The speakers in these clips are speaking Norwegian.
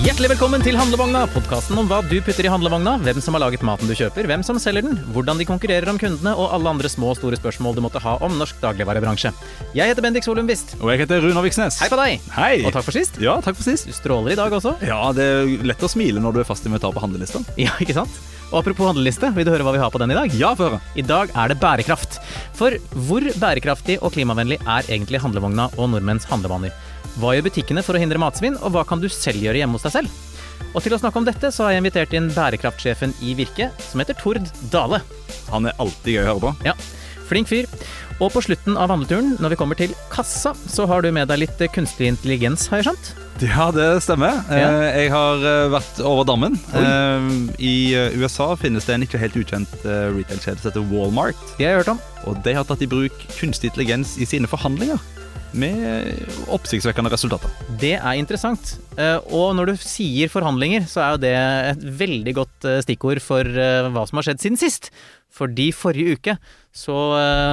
Hjertelig velkommen til Handlevogna, podkasten om hva du putter i handlevogna, hvem som har laget maten du kjøper, hvem som selger den, hvordan de konkurrerer om kundene, og alle andre små og store spørsmål du måtte ha om norsk dagligvarebransje. Jeg heter Bendik Solum Wist. Og jeg heter Runar Viksnes. Hei på deg! Hei. Og takk for sist. Ja, takk for sist. Du stråler i dag også. Ja, det er lett å smile når du er fast invitar på handlelista. Ja, ikke sant? Og apropos handleliste, vil du høre hva vi har på den i dag? Ja, få høre. I dag er det bærekraft. For hvor bærekraftig og klimavennlig er egentlig handlevogna og nordmenns handlevaner? Hva gjør butikkene for å hindre matsvinn, og hva kan du selv gjøre hjemme hos deg selv? Og til å snakke om dette, så har jeg invitert inn bærekraftsjefen i Virke, som heter Tord Dale. Han er alltid gøy å høre på. Ja, flink fyr. Og på slutten av vandreturen, når vi kommer til kassa, så har du med deg litt kunstig intelligens, har jeg skjønt? Ja, det stemmer. Ja. Eh, Jeg har eh, vært over dammen. Oi. Eh, I USA finnes det en ikke helt ukjent retail-kjede som heter Walmart. Det har jeg hørt om. Og de har tatt i bruk kunstig intelligens i sine forhandlinger. Med oppsiktsvekkende resultater. Det er interessant. Eh, Og når du sier forhandlinger, så er jo det et veldig godt eh, stikkord for eh, hva som har skjedd siden sist. Fordi forrige uke så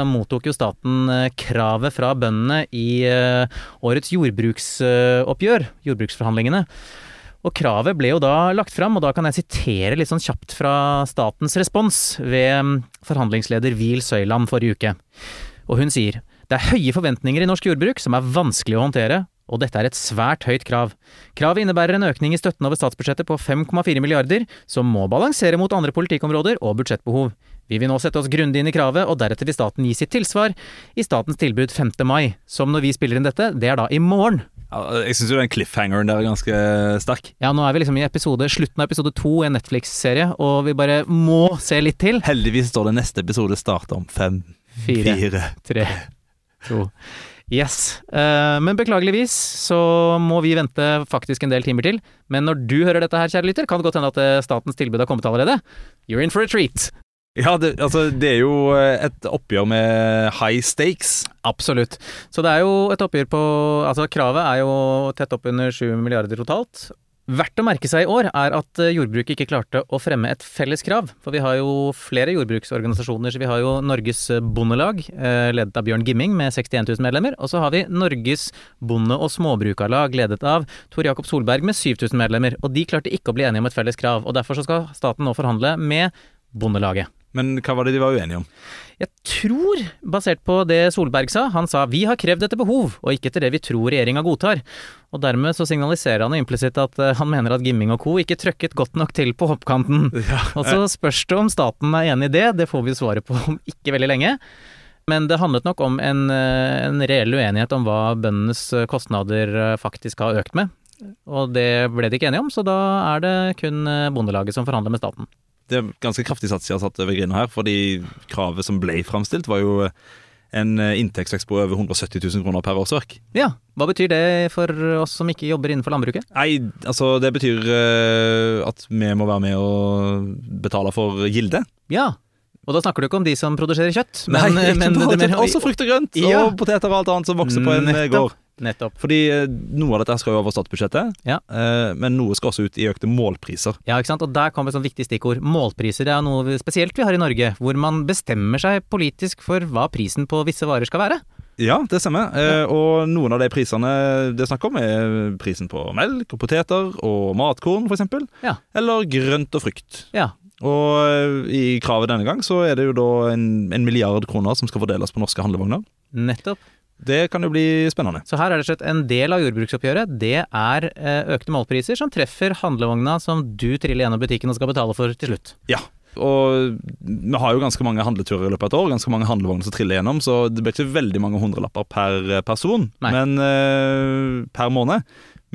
mottok jo staten kravet fra bøndene i årets jordbruksoppgjør, jordbruksforhandlingene. Og kravet ble jo da lagt fram, og da kan jeg sitere litt sånn kjapt fra statens respons ved mm, forhandlingsleder Wiel Søyland forrige uke. Og hun sier det er høye forventninger i norsk jordbruk som er vanskelig å håndtere, og dette er et svært høyt krav. Kravet innebærer en økning i støtten over statsbudsjettet på 5,4 milliarder, som må balansere mot andre politikkområder og budsjettbehov. Vi vil nå sette oss grundig inn i kravet, og deretter vil staten gi sitt tilsvar i statens tilbud 5. mai, som når vi spiller inn dette, det er da i morgen. Ja, jeg syns den cliffhangeren der er ganske sterk. Ja, nå er vi liksom i episode, slutten av episode to i en Netflix-serie, og vi bare må se litt til. Heldigvis står det neste episode starter om fem, Fire, fire. tre, to Yes. Eh, men beklageligvis så må vi vente faktisk en del timer til. Men når du hører dette her, kjære lytter, kan det godt hende at eh, statens tilbud har kommet allerede. You're in for a treat. Ja, det, altså, det er jo eh, et oppgjør med high stakes. Absolutt. Så det er jo et oppgjør på Altså, kravet er jo tett oppunder 7 milliarder totalt. Verdt å merke seg i år er at eh, jordbruket ikke klarte å fremme et felles krav. For vi har jo flere jordbruksorganisasjoner. Så vi har jo Norges Bondelag, eh, ledet av Bjørn Gimming med 61 000 medlemmer. Og så har vi Norges Bonde- og Småbrukarlag, ledet av Tor Jakob Solberg med 7000 medlemmer. Og de klarte ikke å bli enige om et felles krav. Og derfor skal staten nå forhandle med Bondelaget. Men hva var det de var uenige om? Jeg tror, basert på det Solberg sa, han sa vi har krevd etter behov, og ikke etter det vi tror regjeringa godtar. Og dermed så signaliserer han implisitt at eh, han mener at Gimming og co. ikke trøkket godt nok til på hoppkanten. Og så spørs det om staten er enig i det, det får vi svaret på om ikke veldig lenge. Men det handlet nok om en, eh, en reell uenighet om hva bøndenes eh, kostnader faktisk har økt med. Og det ble de ikke enige om, så da er det kun Bondelaget som forhandler med staten. Det er ganske kraftig sats de har satt over grinda her, fordi kravet som ble framstilt, var jo en eh, inntektsvekst på over 170 000 kroner per årsverk. Ja, hva betyr det for oss som ikke jobber innenfor landbruket? Nei, altså det betyr eh, at vi må være med og betale for gilde. Ja, og da snakker du ikke om de som produserer kjøtt, men, Nei, men, men men også frukt og grønt Ja. og poteter og alt annet som vokser på en eh, Nettopp. gård. Nettopp. Fordi eh, noe av dette skal jo over statsbudsjettet, Ja. eh, men noe skal også ut i økte målpriser. Ja, ikke sant? Og der kommer et sånt viktig stikkord. Målpriser er noe spesielt vi har i Norge, hvor man bestemmer seg politisk for hva prisen på visse varer skal være. Ja, det stemmer. Ja. og noen av de prisene det er snakk om, er prisen på melk og poteter og matkorn, f.eks. Ja. Eller grønt og frukt. Ja. Og eh, i kravet denne gang så er det jo da en, en milliard kroner som skal fordeles på norske handlevogner. Nettopp. Det kan jo bli spennende. Så her er det slett en del av jordbruksoppgjøret. Det er eh, økte målpriser som treffer handlevogna som du triller gjennom butikken og skal betale for til slutt. Ja. Og vi har jo ganske mange handleturer i løpet av et år, ganske mange handlevogner som triller gjennom, så det blir ikke veldig mange hundrelapper per eh, person men, eh, per måned.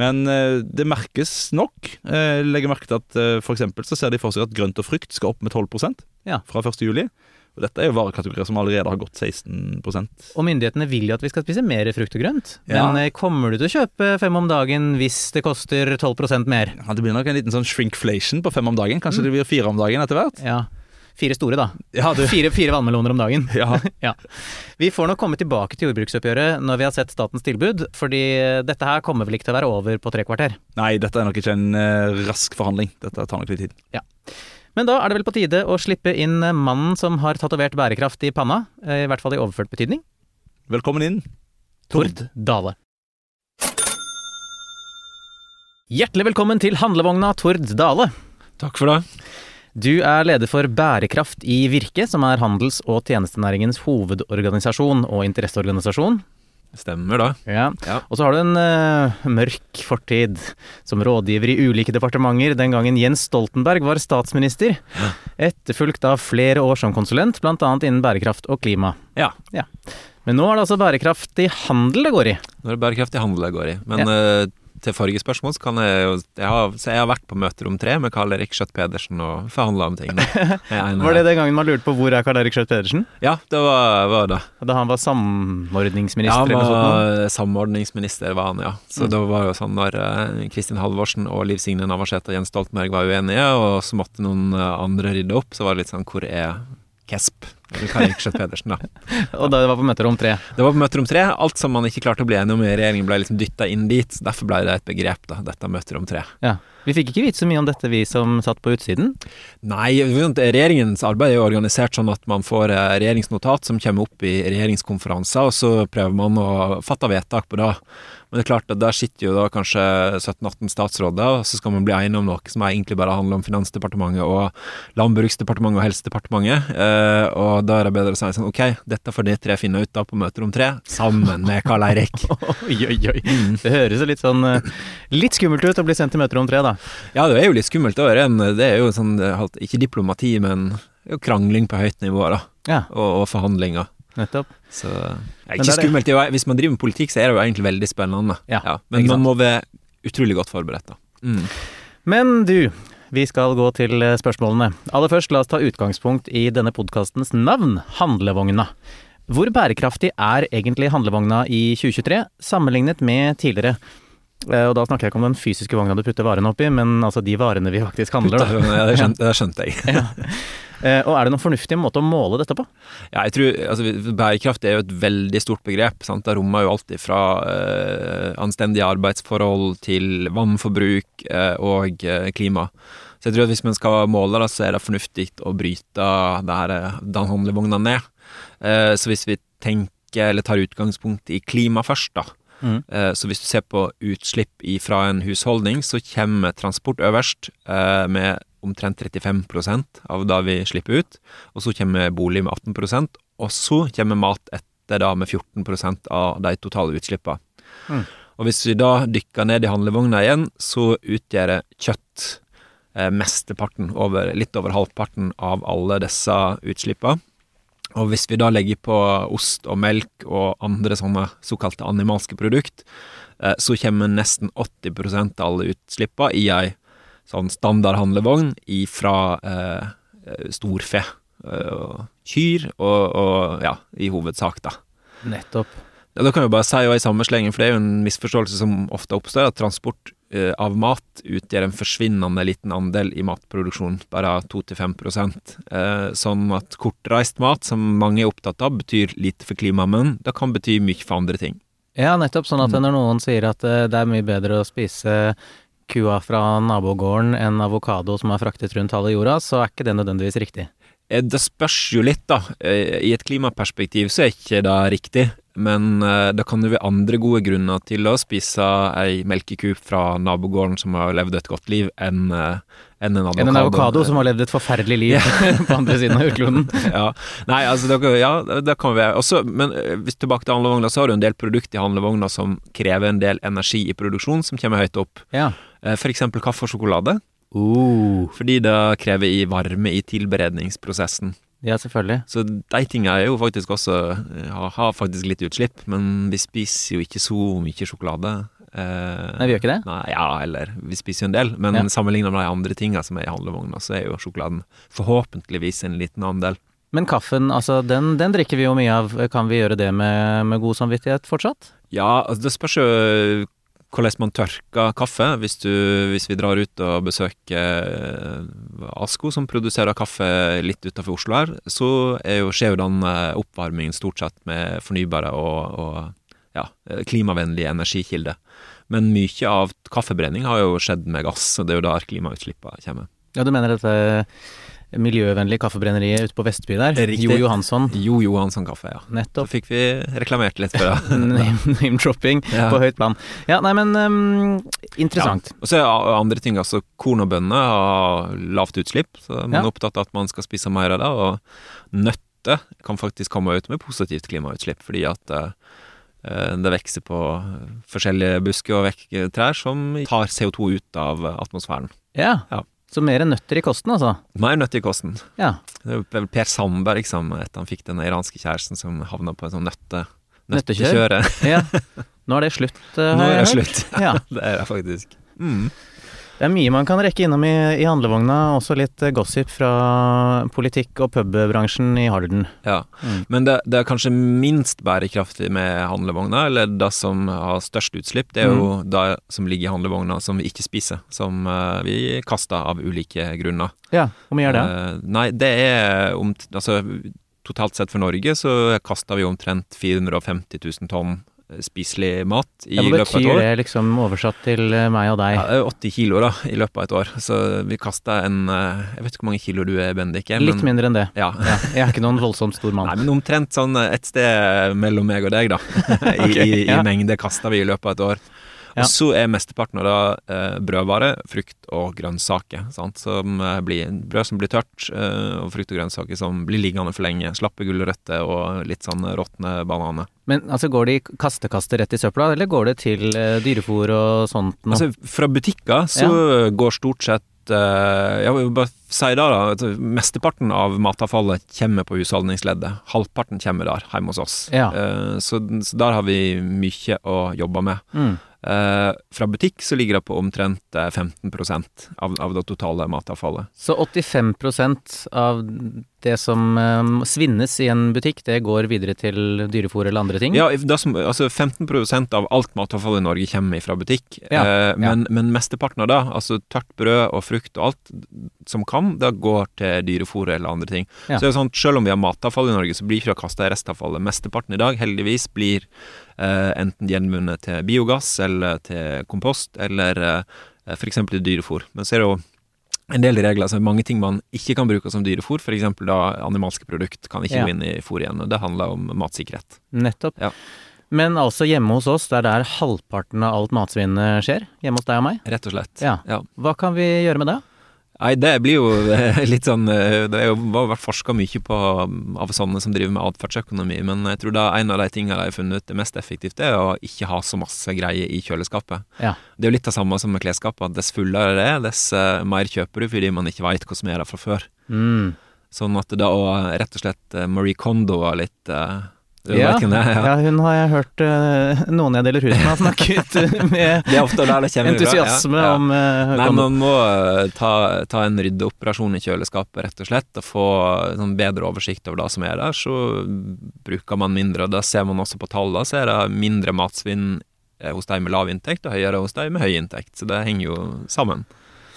Men det merkes nok. Eh, legger merke til at eksempel så ser de for seg at grønt og frukt skal opp med 12% Ja. fra 1. Og dette er jo varekategorier som allerede har gått 16% Og myndighetene vil jo at vi skal spise mer frukt og grønt. Ja. Men eh, kommer du til å kjøpe fem om dagen hvis det koster 12 mer? ja, Det blir nok en liten sånn shrinkflation på fem om dagen. Mm. Kanskje det blir fire om dagen etter hvert. Ja. Fire store, da. Ja, du. Fire, fire vannmeloner om dagen. Ja. Ja. Vi får nok komme tilbake til jordbruksoppgjøret når vi har sett statens tilbud, fordi dette her kommer vel ikke til å være over på tre kvarter. Nei, dette er nok ikke en uh, rask forhandling. Dette tar nok litt tid. Men da er det vel på tide å slippe inn mannen som har tatovert bærekraft i panna, eh, i hvert fall i overført betydning. Velkommen inn. Tord Dale. Hjertelig velkommen til handlevogna, Tord Dale. Takk for det. Du er leder for Bærekraft i Virke, som er handels- og tjenestenæringens hovedorganisasjon og interesseorganisasjon. Stemmer da. Ja. Ja. Og så har du en uh, mørk fortid som rådgiver i ulike departementer den gangen Jens Stoltenberg var statsminister. Etterfulgt av flere år som konsulent, bl.a. innen bærekraft og klima. Ja. Men nå er det altså bærekraftig handel det går i. Nå er det bærekraftig handel det går i. Men eh, til forrige spørsmål så kan jeg jo jeg har, Så jeg har vært på møter om tre med Karl Erik Skjøtt Pedersen og forhandla om ting. Var det den gangen man lurte på hvor er Karl Erik Skjøtt Pedersen? Ja, det var, var det. Da han var Ja, samordningsminister han sånt? nå? var samordningsminister, var han, ja. Så Mm. det var jo sånn når eh, Kristin Halvorsen og Liv Signe Navarsete og Jens Stoltenberg var uenige, og så måtte noen eh, andre rydde opp, så var det litt sånn Hvor er Kesp? Eller Kjøtt-Pedersen da. Og det var på møterom tre. Det var på møterom tre. Alt som man ikke klarte å bli enig om i regjeringen, ble liksom dytta inn dit. Derfor ble det et begrep, da, dette møterom tre. Ja. Vi fikk ikke vite så mye om dette, vi som satt på utsiden. Nei, regjeringens arbeid er jo organisert sånn at man får eh, regjeringsnotat som kommer opp i regjeringskonferanser, og så prøver man å fatte vedtak på det. Men det er klart at der sitter jo da kanskje 17-18 statsråder, og så skal man bli enige om noe som egentlig bare handler om Finansdepartementet og Landbruksdepartementet og Helsedepartementet. Eh, og da er det bedre å si sånn ok, dette får de tre finne ut da på møter om tre, sammen med Karl Eirik. Oi, oi, oi. Det høres litt sånn eh, Litt skummelt ut å bli sendt til møter om tre, da. Ja, det er jo litt skummelt. Det er, en, det er jo sånn, ikke diplomati, men krangling på høyt nivå, da. Ja, Og, og forhandlinger. nettopp. Så det er ikke det skummelt. Er Hvis man driver med politikk, så er det jo egentlig veldig spennende. Ja, men ikke sant. man må være utrolig godt forberedt, da. Mm. Men du, vi skal gå til eh, spørsmålene. Aller først, la oss ta utgangspunkt i denne podkastens navn, Handlevogna. Hvor bærekraftig er egentlig handlevogna i 2023, sammenlignet med tidligere? Eh, Og da snakker jeg ikke om den fysiske vogna du putter varene oppi, men altså de varene vi faktisk handler. Da. Ja, det, skjønte, det skjønte jeg. Eh, Og er det noen fornuftig måte å måle dette på? Ja, jeg tror, altså, Bærekraft er jo et veldig stort begrep. Sant? Det rommer jo alt fra eh, anstendige arbeidsforhold til vannforbruk eh, og eh, klima. Så jeg tror at hvis man skal måle det, så er det fornuftig å bryte eh, den handlevogna ned. Eh, så hvis vi tenker, eller tar utgangspunkt i klima først, da. Mhm. Eh, Så hvis du ser på utslipp fra en husholdning, så kommer transport øverst eh, med omtrent 35% av det vi slipper ut. Og så kommer bolig med 18% og så kommer mat etter da med 14% av de totale utslippene. Mm. Og hvis vi da dykker ned i handlevogna igjen, så utgjør kjøtt eh, mesteparten, over, litt over halvparten av alle disse utslippene. Og hvis vi da legger på ost og melk og andre sånne såkalte animalske produkt, eh, så kommer nesten 80 av alle utslippene i ei sånn standard handlevogn fra eh, storfe. eh, og kyr, og, og ja, i hovedsak, da. Nettopp. Ja, da kan vi bare si jo i samme slengen, for det er jo en misforståelse som ofte oppstår, at transport eh, av mat utgjør en forsvinnende liten andel i matproduksjon, bare 2-5% eh, Sånn at kortreist mat, som mange er opptatt av, betyr lite for klimaet, men det kan bety mye for andre ting. Ja, nettopp. Sånn at når noen sier at eh, det er mye bedre å spise kua fra nabogården enn avokado som er fraktet rundt halve jorda, så er ikke det nødvendigvis riktig. Det spørs jo litt, da. I et klimaperspektiv så er ikke det riktig. Men eh, det kan jo være andre gode grunner til å spise ei melkeku fra nabogården som har levd et godt liv, enn eh, enn en avokado. En avokado som har levd et forferdelig liv på andre siden av jordkloden. ja. Nei, altså det, kan- ja, det kan være også, Men eh, hvis tilbake til handlevogna, så har du en del produkt i handlevogna som krever en del energi i produksjon, som kommer høyt opp. Ja. Eksempel kaffe og sjokolade. Uh, Fordi det krever i varme i tilberedningsprosessen. Ja, selvfølgelig. Så de tinga er jo faktisk også eh, har, har faktisk litt utslipp, men vi spiser jo ikke så mye sjokolade. Eh, Nei, vi gjør ikke det? Nei, ja, eller vi spiser jo en del, men Ja. sammenlignet med de andre tinga som er i handlevogna, så er jo sjokoladen forhåpentligvis en liten andel. Men kaffen, altså, den, den drikker vi jo mye av. Kan vi gjøre det med, med god samvittighet fortsatt? Ja, altså det spørs jo hvordan man tørker kaffe. Hvis, du, hvis vi drar ut og besøker eh, Asko, som produserer kaffe litt utenfor Oslo her, så jo, skjer jo den oppvarmingen stort sett med fornybare og, og ja, klimavennlige energikilder. Men mye av kaffebrenning har jo skjedd med gass, og det er jo der klimautslippene kommer. Ja, du mener dette miljøvennlige kaffebrenneriet ute på Vestby der. Riktig. Jo Johansson. Jo Johansson kaffe, ja. Nettopp. Så fikk vi reklamert litt for det. Name- Name-dropping Ja. på høyt plan. Ja, nei, men um, interessant. Og så er andre ting, altså korn og bønner har lavt utslipp, så man Ja. er opptatt av at man skal spise mer av det. Og nøtter kan faktisk komme ut med positivt klimautslipp, fordi at eh, det vokser på forskjellige busker og trær som tar CO2 ut av atmosfæren. Ja. Ja. Så mer nøtter i kosten, altså. Mer nøtter i kosten. Ja. Det vel Per Sandberg som etter han fikk den iranske kjæresten som havna på en sånn nøtte... Nøttekjør? Nøttekjøre. ja. Nå er det slutt, eh, Nå har er jeg det hørt. slutt. Ja. Det er det faktisk. Mm. Det er mye man kan rekke innom i, i handlevogna. Også litt eh, gossip fra politikk- og pubbransjen i Halden. Ja. Mm. Men det, det er kanskje minst bærekraftig med handlevogna, eller det som har størst utslipp, det er jo Mm. det som ligger i handlevogna som vi ikke spiser, som eh, vi kaster av ulike grunner. Ja, hvor mye er det? Uh, nei, det er om, altså, totalt sett for Norge så kaster vi omtrent 450 000 tonn spiselig mat i Ja, løpet av et år. Hva betyr det liksom oversatt til eh, meg og deg? Ja, det er 80 kilo da, i løpet av et år, så vi kasta en eh, Jeg vet ikke hvor mange kilo du er, Bendik? er, Litt men- mindre enn det. Ja. Ja, jeg er ikke noen voldsomt stor mann. Nei, men omtrent sånn et sted mellom meg og deg, da. I, okay, i, i mengde kasta vi i løpet av et år. Ja. Og så er mesteparten av det eh, brødvare, frukt og grønnsaker. Sant? Som eh, blir, brød som blir tørt, eh, og frukt og grønnsaker som blir liggende for lenge. Slappe gulrøtter og litt sånn råtne bananer. Men altså, går de kastekaster rett i søpla, eller går det til eh, dyrefòr og sånt noe? Altså, fra butikker så går stort sett eh, Jeg vil bare si det, da. Mesteparten av matavfallet kommer på husholdningsleddet. Halvparten kommer der, hjemme hos oss. Ja. Eh, så, så der har vi mye å jobbe med. mm. Eh, fra butikk så ligger det på omtrent eh, 15% av, av det totale matavfallet. Så 85% av det som eh, svinnes i en butikk, det går videre til dyrefòr eller andre ting? Ja, som, altså 15% av alt matavfall i Norge kommer fra butikk. Ja, Eh, men, men mesteparten av det, altså tørt brød og frukt og alt som kan, det går til dyrefòr eller andre ting. Ja. Så det er sånn, Selv om vi har matavfall i Norge, så blir ikke det kasta i restavfallet. Mesteparten i dag, heldigvis, blir eh, enten gjenvunnet til biogass eller til kompost, eller eh, f.eks. til dyrefôr. Men så er det jo en del regler, altså mange ting man ikke kan bruke som dyrefôr, f.eks. da animalske produkt kan ikke Ja. gå inn i fôr igjen. og Det handler om matsikkerhet. Nettopp. Ja. Men altså hjemme hos oss, det er der halvparten av alt matsvinnet skjer? Hjemme hos deg og meg? Rett og slett. Ja. Ja. Hva kan vi gjøre med det? Nei, det blir jo eh, litt sånn eh, Det er jo vært forska mye på um, av sånne som driver med atferdsøkonomi, men jeg tror da en av de tingene de har funnet ut det mest effektivt, det er å ikke ha så masse greier i kjøleskapet. Ja. Det er jo litt det samme som med klesskapet, at dess fullere det er, dess eh, mer kjøper du fordi man ikke veit hva som er der fra før. Mm. Sånn at da å rett og slett Marie Kondo var litt Ja, ja, hun har jeg hørt eh, noen jeg deler hus med har snakket med er entusiasme ja. Ja. om uh, Nei, man må eh, ta, ta en ryddeoperasjon i kjøleskapet, rett og slett, og få sånn bedre oversikt over det som er der. Så bruker man mindre, og det ser man også på tallene, så er det mindre matsvinn hos de med lav inntekt, og høyere hos de med høy inntekt. Så det henger jo sammen.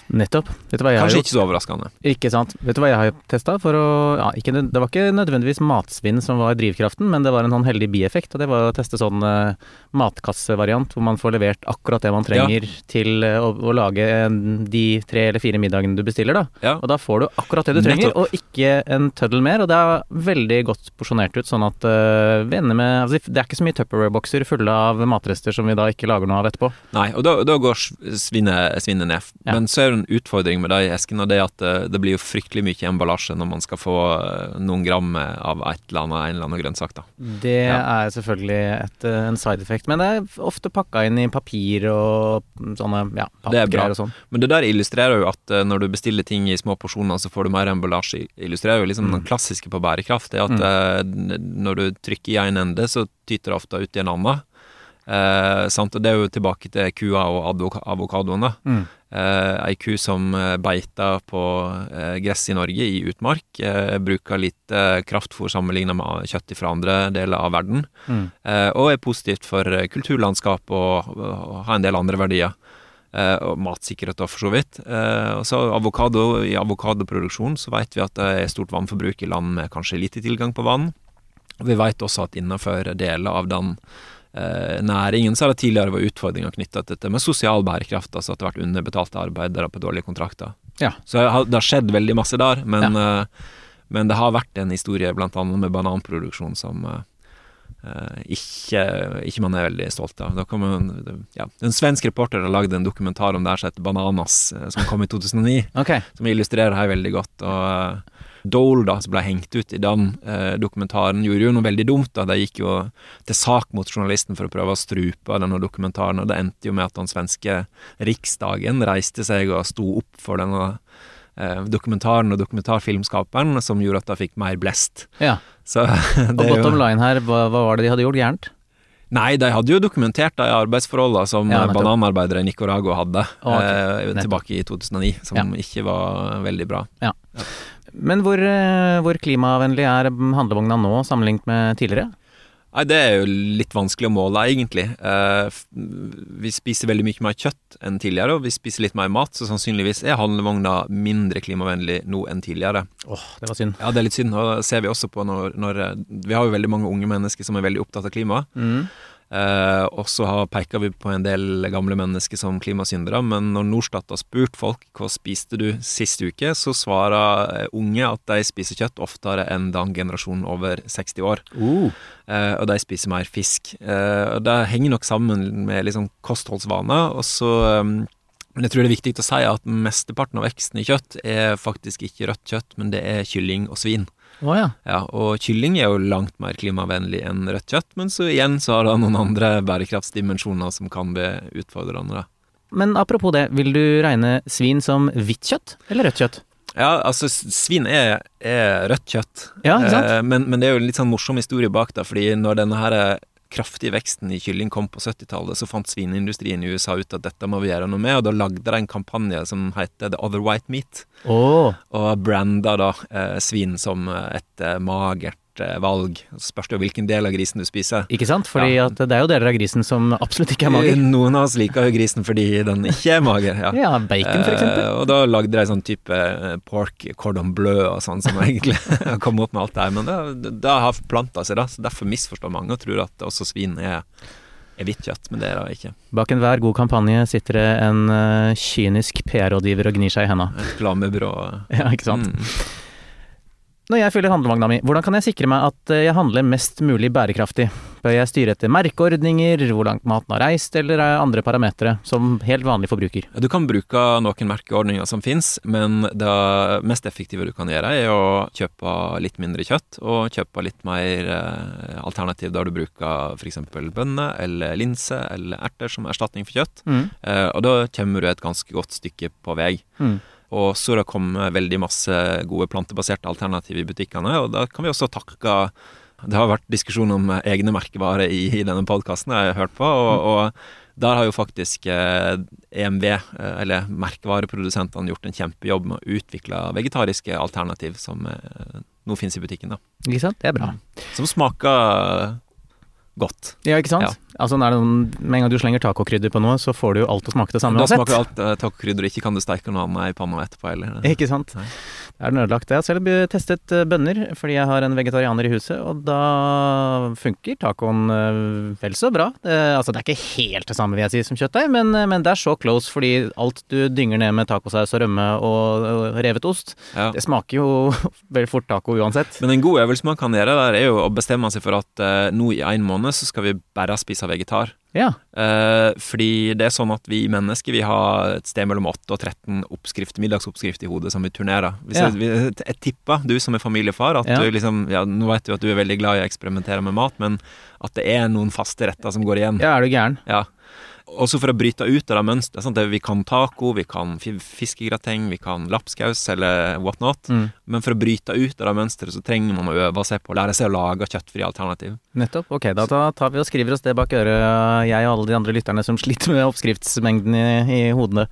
Nettopp. Kanskje ikke så overraskende. Ikke sant. Vet du hva jeg har testa for å ja, ikke, Det var ikke nødvendigvis matsvinn som var drivkraften, men det var en sånn heldig bieffekt, og det var å teste sånn uh, matkassevariant hvor man får levert akkurat det man trenger til uh, å, å lage en, de tre eller fire middagene du bestiller, da. Ja. Og da får du akkurat det du trenger, Nettopp. og ikke en tøddel mer. Og det er veldig godt porsjonert ut, sånn at uh, vi ender med altså, Det er ikke så mye Tupperware-bokser fulle av matrester som vi da ikke lager noe av etterpå. Nei, og da, da går svinnet, svinnet ned. Ja. Men så er det en utfordring med de eskene, og det er at eh, det blir jo fryktelig mye emballasje når man skal få eh, noen gram eh, av et eller annet, en eller annen grønnsak. da. Det Ja. er selvfølgelig et, en side effect, men det er ofte pakka inn i papir og sånne ja, er pappgreier og sånn. Men det der illustrerer jo at når du bestiller ting i små porsjoner, så får du mer emballasje. Illustrerer jo liksom Mm. den klassiske på bærekraft. Det er at mm. når du trykker i en ende, så tyter det ofte ut i en annen. Eh, sant? Og det er jo tilbake til kua og avokadoene. avokadoen. Mm. Eh, ei ku som eh, beiter på eh, gress i Norge, i utmark, eh, bruker lite kraftfôr sammenlignet med kjøtt fra andre deler av verden, Mm. eh, og er positivt for eh, kulturlandskap og, og har en del andre verdier. Eh, og matsikkerhet da, for så vidt. Eh, og så avokado, I avokadoproduksjon så vet vi at det er stort vannforbruk i land med kanskje lite tilgang på vann. Og vi vet også at innenfor deler av den eh, næringen så har det tidligere vært utfordringer knytta til dette med sosial bærekraft, altså at det har vært underbetalte arbeidere på dårlige kontrakter. Ja. Så det har- skjedd veldig masse der, men, eh, men det har vært en historie annet med bananproduksjon som eh, eh, ikke, ikke man er veldig stolt av. En, ja, en svensk reporter har lagd en dokumentar om det her som heter Bananas, eh, som kom i 2009 okay. som illustrerer her veldig godt. Og Dole, da, som ble hengt ut i den eh, dokumentaren, gjorde jo noe veldig dumt. da. De gikk jo til sak mot journalisten for å prøve å strupe denne dokumentaren, og det endte jo med at den svenske riksdagen reiste seg og sto opp for denne eh, dokumentaren og dokumentarfilmskaperen, som gjorde at de fikk mer blest. Ja. Så Og bottom line her, hva, hva var det de hadde gjort gærent? Nei, de hadde jo dokumentert de arbeidsforholdene som Ja, bananarbeidere i Nicaragua hadde oh, okay. eh, tilbake i 2009, som ikke var veldig bra. Men hvor, eh, hvor klimavennlig er handlevogna nå sammenlignet med tidligere? Nei, det er jo litt vanskelig å måle, egentlig. Eh, vi spiser veldig mye mer kjøtt enn tidligere, og vi spiser litt mer mat, så sannsynligvis er handlevogna mindre klimavennlig nå enn tidligere. Åh, det var synd. Ja, det er litt synd, og det ser vi også på når, når eh, Vi har jo veldig mange unge mennesker som er veldig opptatt av klimaet. Mm. Eh, og så peker vi på en del gamle mennesker som klimasyndere, men når Norstat har spurt folk hva spiste du sist uke, så svarer eh, unge at de spiser kjøtt oftere enn den generasjonen over 60 år. Uh. Eh, og de spiser mer fisk. Eh, og Det henger nok sammen med liksom kostholdsvaner. Og så um, Men jeg tror det er viktig å si at mesteparten av veksten i kjøtt er faktisk ikke rødt kjøtt, men det er kylling og svin. Å ja. Ja, Og kylling er jo langt mer klimavennlig enn rødt kjøtt, men så igjen så har det noen andre bærekraftsdimensjoner som kan bli utfordrende. Men apropos det, vil du regne svin som hvitt kjøtt eller rødt kjøtt? Ja, altså svin er, er rødt kjøtt. Ja? Eh, men, men det er jo en litt sånn morsom historie bak det, fordi når denne her kraftige veksten i kylling kom på 70-tallet, så fant svineindustrien i USA ut at dette må vi gjøre noe med, og da lagde de en kampanje som heter The Other White Meat, oh. og branda da eh, svin som eh, et eh, magert valg. Så spørs det jo hvilken del av grisen du spiser. ikke sant? Fordi Ja. det er jo deler av grisen som absolutt ikke er mager. Noen av oss liker jo grisen fordi den ikke er mager. ja. Ja, bacon for eksempel. Eh, og da lagde de sånn type eh, pork cordon bleu og sånn, som egentlig kom opp med alt det her. Men det, det har forplanta seg, da. Så derfor misforstår mange og tror at også svin er, er hvitt kjøtt, men det er det ikke. Bak enhver god kampanje sitter det en uh, kynisk PR-rådgiver og gnir seg i henda. Reklamebyrå. Ja, ikke sant? Mm. Når jeg fyller handlevogna mi, hvordan kan jeg sikre meg at eh, jeg handler mest mulig bærekraftig? Bør jeg styre etter merkeordninger, hvor langt maten har reist, eller er andre parametere, som helt vanlig forbruker? Du kan bruke noen merkeordninger som fins, men det mest effektive du kan gjøre, er å kjøpe litt mindre kjøtt, og kjøpe litt mer eh, alternativ der du bruker f.eks. bønner eller linser eller erter som erstatning for kjøtt. Mm. Eh, og da kommer du et ganske godt stykke på vei. Mm. Og så har det kommet veldig masse gode plantebaserte alternativ i butikkene, og da kan vi også takke Det har vært diskusjon om egne merkevarer i, i denne podkasten jeg har hørt på, og, og der har jo faktisk eh, EMV, eh, eller merkevareprodusentene, gjort en kjempejobb med å utvikle vegetariske alternativ som eh, nå finnes i butikken, da. Ikke sant? Det er bra. Som smaker godt. Ja, ikke sant? Ja. Altså, når det noen, Med en gang du slenger tacokrydder på noe, så får du jo alt til å smake det samme Da smaker alt uh, tacokrydder, ikke kan du steike noe annet i panna etterpå heller. Ikke sant? Nei. Da er den ødelagt. Jeg har selv testet eh, bønner fordi jeg har en vegetarianer i huset, og da funker tacoen eh, vel så bra. Det, altså, det er ikke helt det samme, vil jeg si, som kjøttdeig, men, men det er så close fordi alt du dynger ned med tacosaus og rømme og, og revet ost, Ja. det smaker jo veldig fort taco uansett. Men en god øvelse man kan gjøre der, er jo å bestemme seg for at uh, nå i en måned så skal vi bare spise vegetar. Ja. Eh, fordi det er sånn at vi mennesker vi har et sted mellom 8 og 13 oppskrift, middagsoppskrift i hodet som vi turnerer. Hvis Ja. jeg, jeg tipper, du som er familiefar, at Ja. du liksom ja, Nå vet du at du er veldig glad i å eksperimentere med mat, men at det er noen faste retter som går igjen. ja, er du gæren? Ja. Også for å bryte ut av det mønsteret. Vi kan taco, vi kan fiskegrateng, vi kan lapskaus eller whatnot. Mm. Men for å bryte ut av det mønsteret, så trenger man å øve seg på å lære seg å lage kjøttfrie alternativ. Nettopp. Ok, da tar vi og skriver oss det bak øret, jeg og alle de andre lytterne som sliter med oppskriftsmengden i, i hodene.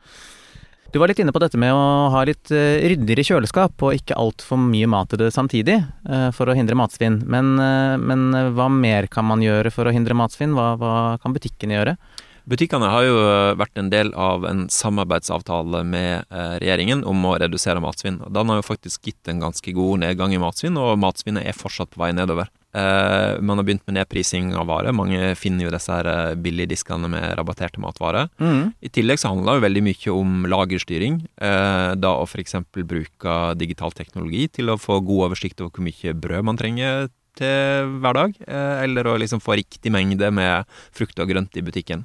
Du var litt inne på dette med å ha litt eh, ryddigere kjøleskap og ikke altfor mye mat i det samtidig, eh, for å hindre matsvinn. Men, eh, men eh, hva mer kan man gjøre for å hindre matsvinn? Hva, hva kan butikkene gjøre? Butikkene har jo eh, vært en del av en samarbeidsavtale med eh, regjeringen om å redusere matsvinn. Den har jo faktisk gitt en ganske god nedgang i matsvinn, og matsvinnet er fortsatt på vei nedover. Eh, man har begynt med nedprising av varer. Mange finner jo disse her billigdiskene med rabatterte matvarer. Mm. I tillegg så handler det veldig mye om lagerstyring. Da å f.eks. bruke digital teknologi til å få god oversikt over hvor mye brød man trenger til hver dag. Eh, eller å liksom få riktig mengde med frukt og grønt i butikken.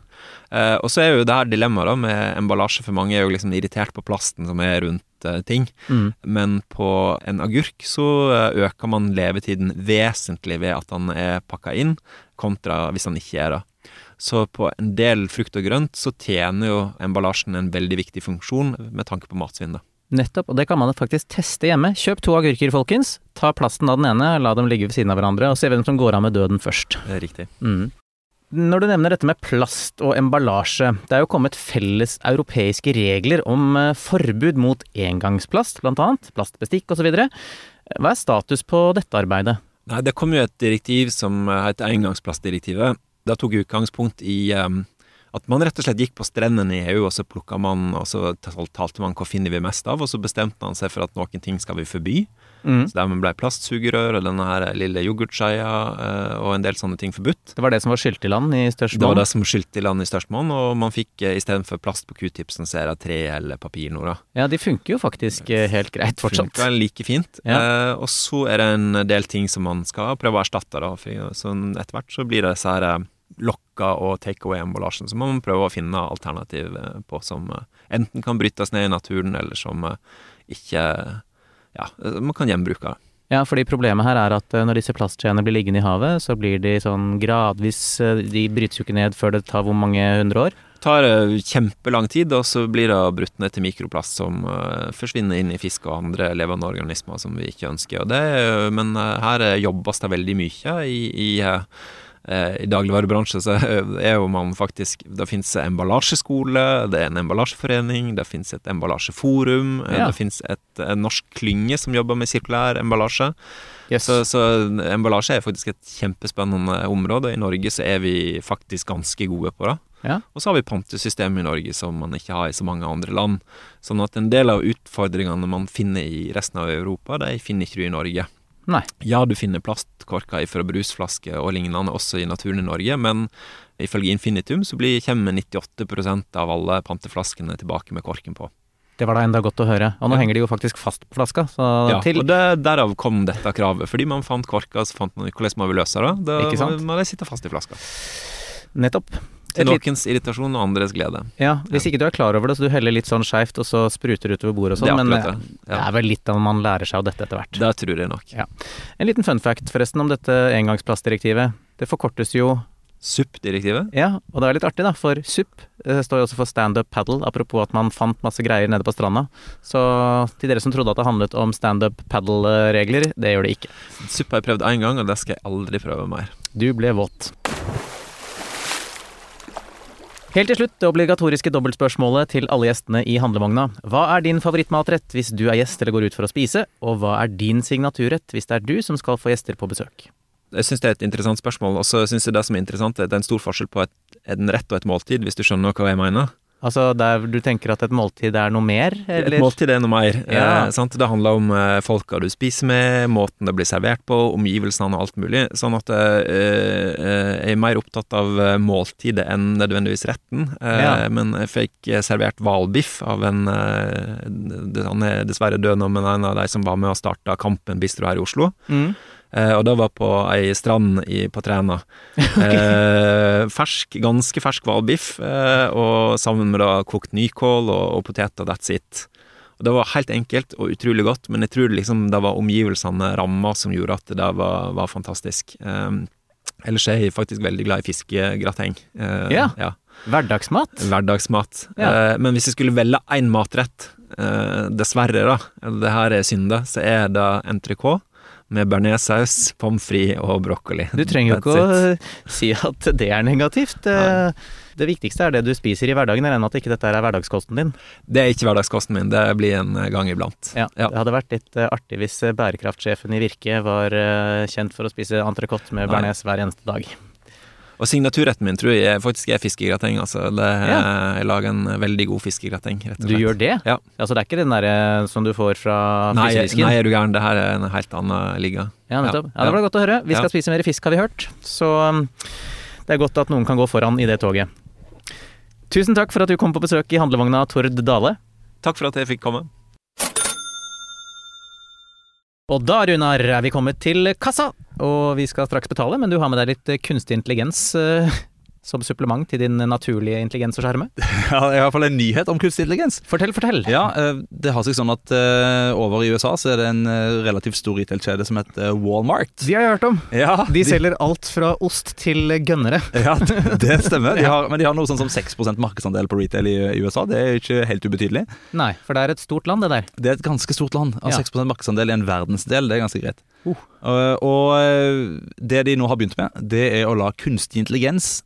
Eh, og så er jo det her dilemmaet da med emballasje, for mange er jo liksom irritert på plasten som er rundt eh, ting. Mm. Men på en agurk så øker man levetiden vesentlig ved at den er pakka inn, kontra hvis den ikke er det. Så på en del frukt og grønt så tjener jo emballasjen en veldig viktig funksjon med tanke på matsvinn. da. Nettopp, og det kan man faktisk teste hjemme. Kjøp to agurker, folkens. Ta plasten av den ene, la dem ligge ved siden av hverandre, og se hvem som går av med døden først. Det er riktig. Mm. Når du nevner dette med plast og emballasje, det er jo kommet felles europeiske regler om eh, forbud mot engangsplast, blant annet, plastbestikk osv. Hva er status på dette arbeidet? Nei, det kom jo et direktiv som eh, heter engangsplastdirektivet. Det tok utgangspunkt i um, at man rett og slett gikk på strendene i EU, og så plukka man, og så talte man hva finner vi mest av, og så bestemte man seg for at noen ting skal vi forby. Mm. Så dermed ble plastsugerør og denne her lille yoghurtskeia eh, og en del sånne ting forbudt. Det var det som var skylt i land i størst Det var det som skylt i land i størst monn, og man fikk eh, istedenfor plast på q-tipsen, så er det tre eller papir da. Ja, de funker jo faktisk eh, helt greit fortsatt. Funker like fint. Ja. Eh, og så er det en del ting som man skal prøve å erstatte, da. For sånn etter hvert så blir det disse her lokka og takeaway-emballasjen så må man prøve å finne alternativ eh, på, som eh, enten kan brytes ned i naturen, eller som eh, ikke Ja, man kan gjenbruke. Ja, fordi problemet her er at når disse plastskjeene blir liggende i havet, så blir de sånn gradvis De brytes jo ikke ned før det tar hvor mange hundre år? Det tar kjempelang tid, og så blir det brutt ned til mikroplast som forsvinner inn i fisk og andre levende organismer som vi ikke ønsker. Det, men her jobbes det veldig mye i, i I dagligvarebransjen så er jo man faktisk Det fins emballasjeskole, det er en emballasjeforening, det finnes et emballasjeforum, eh, Ja. det finnes et, en norsk klynge som jobber med sirkulær emballasje. Yes. Så, så emballasje er faktisk et kjempespennende område. I Norge så er vi faktisk ganske gode på det. Ja. Og så har vi pantesystem i Norge som man ikke har i så mange andre land. Sånn at en del av utfordringene man finner i resten av Europa, de finner ikke du i Norge. Nei. Ja, du finner plastkorker fra brusflasker og lignende også i naturen i Norge, men ifølge Infinitum så blir, kommer 98% av alle panteflaskene tilbake med korken på. Det var da enda godt å høre. Og nå Ja. henger de jo faktisk fast på flaska, så Ja, til og det, derav kom dette kravet. Fordi man fant korka, så fant man hvordan man vil løse det. Da må de sitte fast i flaska. Nettopp. Til nokens noens irritasjon og andres glede. Ja, Hvis ikke du er klar over det, så du heller litt sånn skeivt, og så spruter utover bordet og sånn, men det. Ja. det. er vel litt av man lærer seg av dette etter hvert. Det tror jeg nok. En liten fun fact forresten om dette engangsplastdirektivet. Det forkortes jo SUP-direktivet. Ja, og det er litt artig, da, for SUP eh, står jo også for standup paddle, apropos at man fant masse greier nede på stranda. Så til dere som trodde at det handlet om standup paddle-regler, det gjør det ikke. SUP har jeg prøvd én gang, og det skal jeg aldri prøve mer. Du ble våt. Helt til slutt det obligatoriske dobbeltspørsmålet til alle gjestene i handlevogna. Hva er din favorittmatrett hvis du er gjest eller går ut for å spise, og hva er din signaturrett hvis det er du som skal få gjester på besøk? Jeg syns det er et interessant spørsmål, og så syns jeg det som er interessant, er at det er en stor forskjell på et, en rett og et måltid, hvis du skjønner hva jeg mener. Altså der du tenker at et måltid er noe mer, eller? Et måltid er noe mer. Ja. Eh, sant? Det handler om eh, folka du spiser med, måten det blir servert på, omgivelsene og alt mulig. Sånn at eh, eh, jeg er mer opptatt av eh, måltidet enn nødvendigvis retten. Eh, Ja. Men jeg fikk eh, servert hvalbiff av en eh, Han er dessverre død nå, men en av de som var med og starta Kampen bistro her i Oslo. Mm. Eh, og det var på ei strand i, på Træna. Eh, fersk, ganske fersk hvalbiff, eh, og sammen med da kokt nykål og, og poteter, that's it. Og Det var helt enkelt og utrolig godt, men jeg tror liksom det var omgivelsene, ramma, som gjorde at det var, var fantastisk. Um, ellers er jeg faktisk veldig glad i fiskegrateng. Uh, Ja. ja. Hverdagsmat? Hverdagsmat. Ja. Uh, men hvis jeg skulle velge én matrett, uh, dessverre, da, det her er synde, så er det entrecôte med bearnéssaus, pommes frites og brokkoli. Du trenger jo ikke å si at det er negativt. Nei. Det viktigste er det du spiser i hverdagen. Jeg regner med at ikke dette er hverdagskosten din. Det er ikke hverdagskosten min, det blir en gang iblant. Ja, Ja. Det hadde vært litt eh, artig hvis eh, bærekraftsjefen i Virke var eh, kjent for å spise entrecôte med bearnés hver eneste dag. Og signaturretten min tror jeg faktisk er fiskegrateng. Altså. Det, Ja. Jeg lager en veldig god fiskegrateng, rett og slett. Du gjør det? Ja. Altså det er ikke den derre som du får fra Nei, frysedisken? nei, er du gæren. Det her er en helt annen liga. Ja, nettopp. Ja, det var godt å høre. Vi skal spise mer fisk, har vi hørt. Så um, det er godt at noen kan gå foran i det toget. Tusen takk for at du kom på besøk i handlevogna, Tord Dale. Takk for at jeg fikk komme. Og da, Runar, er vi kommet til kassa, og vi skal straks betale, men du har med deg litt kunstig intelligens eh, som supplement til din naturlige intelligens og sjarme? Ja, i hvert fall en nyhet om kunstig intelligens. Fortell, fortell. Ja, eh, Det har seg sånn at eh, over i USA så er det en eh, relativt stor retail-kjede som heter Walmart. De har jeg hørt om. Ja, De selger alt fra ost til gønnere. Ja, det stemmer. De har, men de har noe sånn som 6% markedsandel på retail i, i USA. Det er ikke helt ubetydelig. Nei, for det er et stort land, det der. Det er et ganske stort land. Og Ja. 6% markedsandel i en verdensdel, det er ganske greit. Uh. Og, og det de nå har begynt med, det er å la kunstig intelligens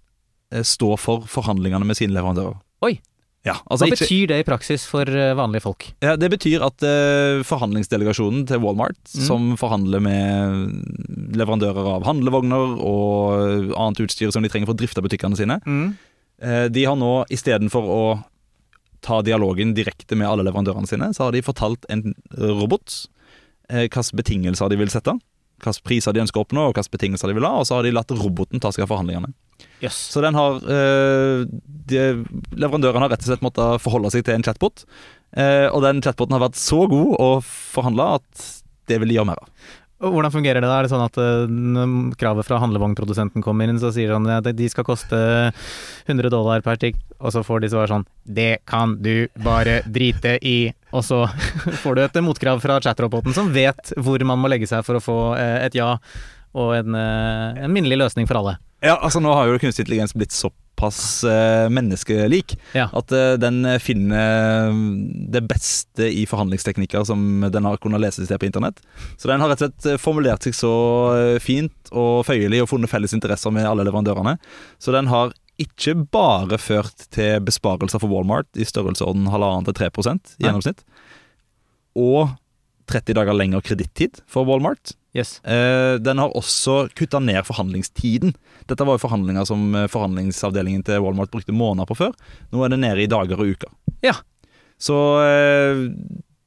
stå for forhandlingene med sine leverandører. Oi. Ja, altså Hva ikke, betyr det i praksis for eh, vanlige folk? ja, det betyr at uh, forhandlingsdelegasjonen til Walmart, Mm. som forhandler med leverandører av handlevogner og annet utstyr som de trenger for å drifte butikkene sine, Eh, De har nå istedenfor å ta dialogen direkte med alle leverandørene sine, så har de fortalt en robot uh, hvilke betingelser de vil sette, hvilke priser de ønsker å oppnå, og hvilke betingelser de vil ha, og så har de latt roboten ta seg av forhandlingene. Jøss. Så den har eh, de, Leverandøren har rett og slett måttet forholde seg til en chatbot, eh, og den chatboten har vært så god å forhandle at det vil de gjøre mer av. Hvordan fungerer det da? Er det sånn at når kravet fra handlevognprodusenten kommer inn, så sier han at de skal koste 100 dollar per stykk, og så får de svar sånn Det kan du bare drite i. Og så får du et motkrav fra chatroboten som vet hvor man må legge seg for å få et ja og en, en minnelig løsning for alle. Ja, altså Nå har jo kunstig intelligens blitt såpass uh, menneskelik Ja. at uh, den finner det beste i forhandlingsteknikker som den har kunnet lese seg på internett. Så den har rett og slett eh, formulert seg så eh, fint og føyelig og funnet felles interesser med alle leverandørene. Så den har ikke bare ført til besparelser for Walmart i størrelsesorden halvannen til 3 i Nei. gjennomsnitt, og 30 dager lengre kredittid for Walmart. Yes. Eh, den har også kutta ned forhandlingstiden. Dette var jo forhandlinger som eh, forhandlingsavdelingen til Walmart brukte måneder på før. Nå er det nede i dager og uker. Ja. Så eh,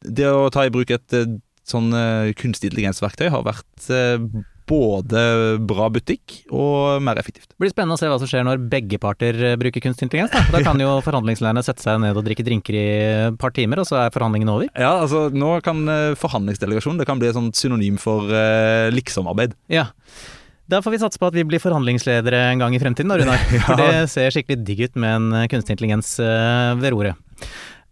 det å ta i bruk et sånn kunstig intelligensverktøy har vært både bra butikk og mer effektivt. Det blir spennende å se hva som skjer når begge parter eh, bruker kunstig intelligens. Da, da kan jo forhandlingslærerne sette seg ned og drikke drinker i et par timer, og så er forhandlingen over. Ja, altså Nå kan eh, forhandlingsdelegasjon det kan bli et sånt synonym for eh, liksomarbeid. Ja. Da får vi satse på at vi blir forhandlingsledere en gang i fremtiden, da, Runar. For det ser skikkelig digg ut med en eh, kunstig intelligens ved roret.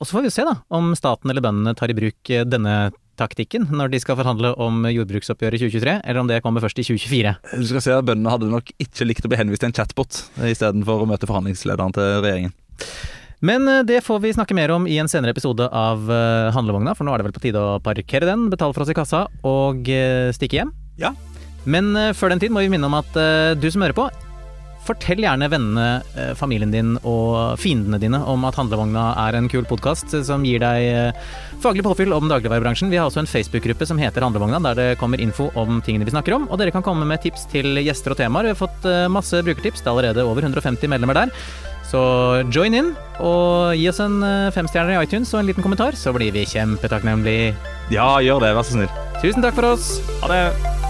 Og så får vi se da, om staten eller bøndene tar i bruk denne taktikken når de skal forhandle om jordbruksoppgjøret i 2023, eller om det kommer først i 2024. Du skal se at Bøndene hadde nok ikke likt å bli henvist til en chatbot istedenfor å møte forhandlingslederen til regjeringen. Men eh, det får vi snakke mer om i en senere episode av eh, Handlevogna, for nå er det vel på tide å parkere den, betale for oss i kassa og eh, stikke hjem. Ja. Men før den tid må vi minne om at du som hører på, fortell gjerne vennene, eh, familien din og fiendene dine om at Handlevogna er en kul podkast som gir deg eh, faglig påfyll om dagligvarebransjen. Vi har også en Facebook-gruppe som heter Handlevogna, der det kommer info om tingene vi snakker om. Og dere kan komme med tips til gjester og temaer. Vi har fått eh, masse brukertips. Det er allerede over 150 medlemmer der. Så join in, og gi oss en femstjerner i iTunes og en liten kommentar, så blir vi kjempetakknemlige. Ja, gjør det, vær så snill. Tusen takk for oss. Ha det.